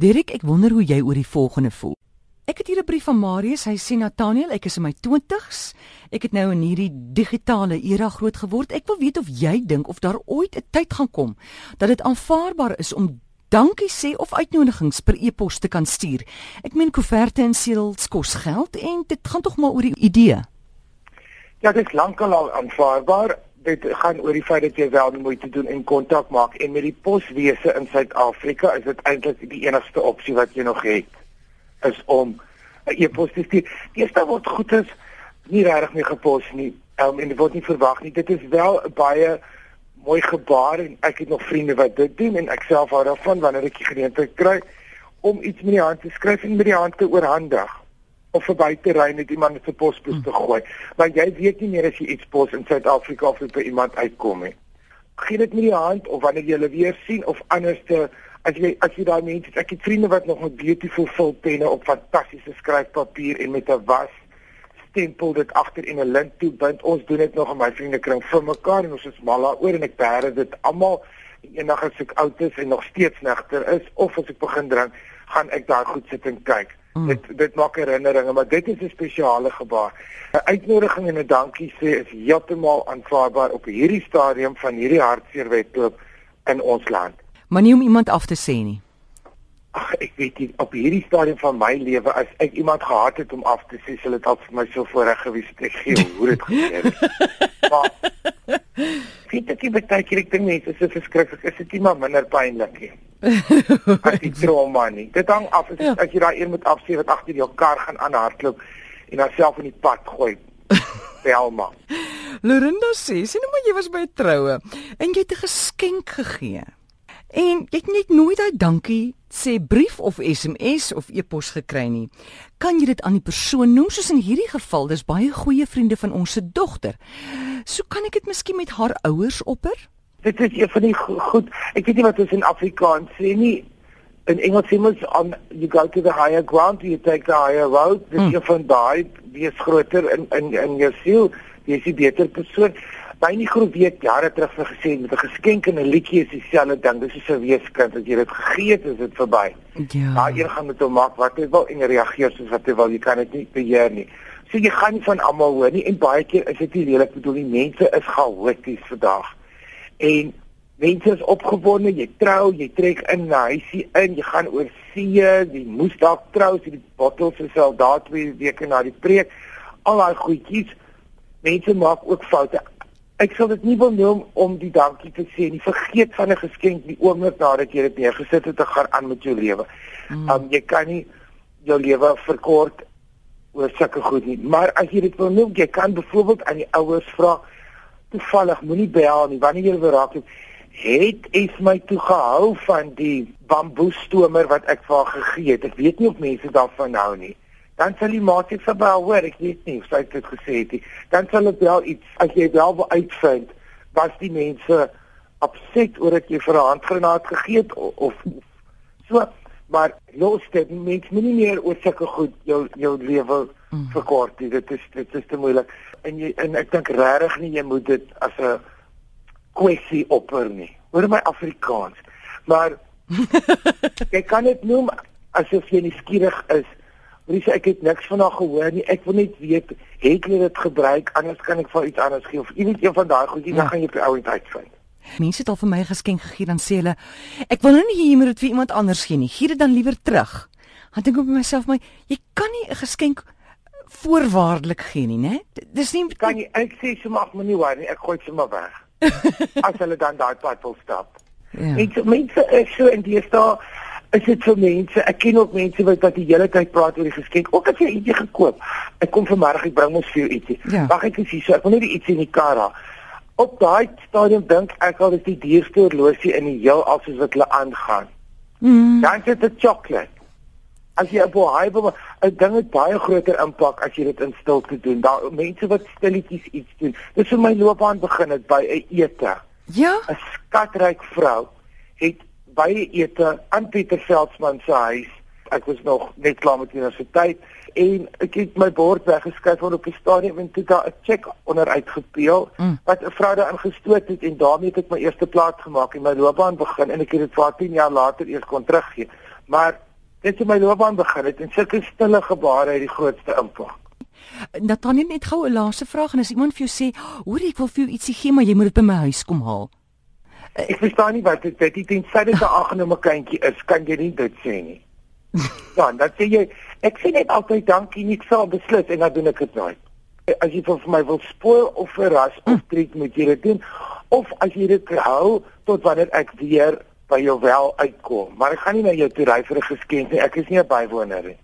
Derek, ek wonder hoe jy oor die volgende voel. Ek het hier 'n brief van Marius. Hy sê Nathaniel, ek is in my 20's. Ek het nou in hierdie digitale era groot geword. Ek wil weet of jy dink of daar ooit 'n tyd gaan kom dat dit aanvaarbaar is om dankie sê of uitnodigings per e-pos te kan stuur. Ek meen koeverte en seels kos geld en dit gaan tog maar oor die idee. Ja, dit is lankal al aanvaarbaar. Dit gaan oor die feit dat jy wel die moeite doen en kontak maak en met die poswese in Suid-Afrika is dit eintlik die enigste opsie wat jy nog het is om 'n e-pos te stuur. Eerste word goed is nie regtig meer gepos nie. Um, en dit word nie verwag nie. Dit is wel baie mooi gebaar en ek het nog vriende wat dit doen en ek self hou daarvan wanneer ek die geleentheid kry om iets met die hand te skryf en met die hand te oorhandig of verby te ry met iemand se posbus te gooi. Want jy weet nie meer as jy iets pos in Suid-Afrika of by iemand uitkom nie. Gee dit met die hand of wanneer jy hulle weer sien of anderste as jy as jy daai mense, ek het vriende wat nog met beautiful vulpenne op fantastiese skryfpapier en met 'n was stempel dit agter en 'n lint toe bind. Ons doen dit nog in my vriendekring vir mekaar en ons is mal daaroor en ek bære dit almal eendag as ek oud is en nog steeds nigter is of as ek begin drink, gaan ek daar goed sit en kyk. Mm. Dit dit maak herinneringe, maar dit is 'n spesiale gebaar. 'n Uitnodiging en 'n dankie sê is heeltemal aanvaarbaar op hierdie stadium van hierdie hartseer wedloop in ons land. Maar nie om iemand af te sê nie. Ag, ek weet nie op hierdie stadium van my lewe as ek iemand gehad het om af te sê, sou dit al vir my so voorreg gewees het ek gee hoe dit gebeur het. maar Vind ek baie keer ek dink mense is so verskriklik, is dit nie maar minder pynlik nie. as die trauma nie. Dit hang af as, ja. as jy daai een moet afsê wat agter jou kar gaan aanhardloop en haarself in die pad gooi. Selma. Lorinda sê, sien nou maar jy was by 'n troue en jy het 'n geskenk gegee. En jy het net nooit daai dankie sê brief of SMS of e-pos gekry nie. Kan jy dit aan die persoon noem soos in hierdie geval? Dis baie goeie vriende van ons se dogter. So kan ek dit miskien met haar ouers opper? dit is een van die goed ek weet nie wat ons in Afrikaans sê nie in Engels sê ons on you go to the higher ground you take the higher road dis hmm. van daai wie is groter in in in jou siel wie is die beter persoon by nie groep weet jare terug vir gesê met 'n geskenk en 'n liedjie is dieselfde ding. Dis is 'n weeskind as jy dit gegee het is dit verby. Ja. Daai een gaan met hom maak wat hy wil en reageer soos wat hy wil. Jy kan dit nie beheer nie. So jy gaan nie van almal hoor nie en baie keer is dit nie lelik. Bedoel nie mense is chaoties vandag. En mense is opgewonde, jy trou, jy trek in na huisie in, jy gaan oor see, jy moes dalk trou, jy die bottels is al daar twee weke na die preek. Al daai goedjies. Mense maak ook foute. Ek sal dit nie wil noem om die dankie te sê nie. Vergeet van 'n geskenk die oomblik nadat jy dit neergesit het te gaan aan met jou lewe. Mm. Um jy kan nie jou lewe verkort oor sulke goed nie. Maar as jy dit wil noem, jy kan byvoorbeeld aan die ouers vra toevallig moenie bel nie wanneer jy weer raak het het ek my toe gehou van die bamboestomer wat ek vir haar gegee het ek weet nie of mense daarvan hou nie dan sal die maat dit verbou hoor ek weet nie of sy dit gesê het nie. Dan sal dit wel iets as jy wel uitvind was die mense opset oor ek jy vir 'n handgranaat gegee het of so maar los dit mens moenie meer oor sulke goed jou jou lewe mm. verkort nie. Dit is dit is te moeilik. En jy en ek dink regtig nie jy moet dit as 'n kwessie opper nie. Hoor my Afrikaans. Maar jy kan dit noem asof jy nie skieurig is Ries ek het niks van haar gehoor nie. Ek wil net weet, het jy dit gebruik? Anders kan ek vir iets anders gee of iemand een van daai goedjies ja. dan gaan jy op die ouend uitvind. Mense het al vir my geskenk gegee dan sê hulle ek wil nou nie hier moet dit vir iemand anders gee nie. Gee dit dan liewer terug. Ek dink op myself my jy kan nie 'n geskenk voorwaardelik gee nie, né? Dis nie kan jy ek sê so mag my nie waar nie. Ek gooi dit sommer weg. As hulle dan daai pad wil stap. Ja. Mense mense is so in die sta is dit vir mense. Ek ken ook mense wat wat die hele tyd praat oor die geskenk. Ook as jy ietsie gekoop. Ek kom vanmiddag ek bring ons vir jou ietsie. Ja. Wag ek is hier so. Ek wil net ietsie in die kar haal op daai stadium dink ek al is die duurste horlosie in die heel al soos wat hulle aangaan. Mm. Dan is dit chocolate. As jy op 'n hype 'n ding het baie groter impak as jy dit in stilte doen. Daar mense wat stilletjies iets doen. Dis vir my loopbaan begin het by 'n ete. Ja. 'n Skatryk vrou het by 'n ete aan Pieter Veldsmann se huis. Ek was nog net klaar met universiteit en ek het my bord weggeskryf op die stadium en toe daar 'n check onder uitgepeel mm. wat 'n vrou daar ingestoot het en daarmee het ek my eerste plaas gemaak en my loopbaan begin en ek het dit vir 10 jaar later eers kon teruggee. Maar Dit het my loopbaan begin het en sulke stille gebare het die grootste impak. Nathaniel net gou 'n laaste vraag en as iemand vir jou sê, "Hoor, ek wil vir jou ietsie gee, maar jy moet dit by my huis kom haal." Ek verstaan nie wat dit dit tensy dit 'n aangenome kindjie is, kan jy nie dit sê nie. Dan dan sê jy, ek sê net altyd dankie, nie sal beslis en dan doen ek dit nooit. As jy vir my wil spoil of verras of hm. treat moet jy dit doen of as jy dit hou tot wanneer ek weer by jou wel uitkom. Maar ek gaan nie na jou toe ry vir 'n geskenk nie. Ek is nie 'n bywoner nie.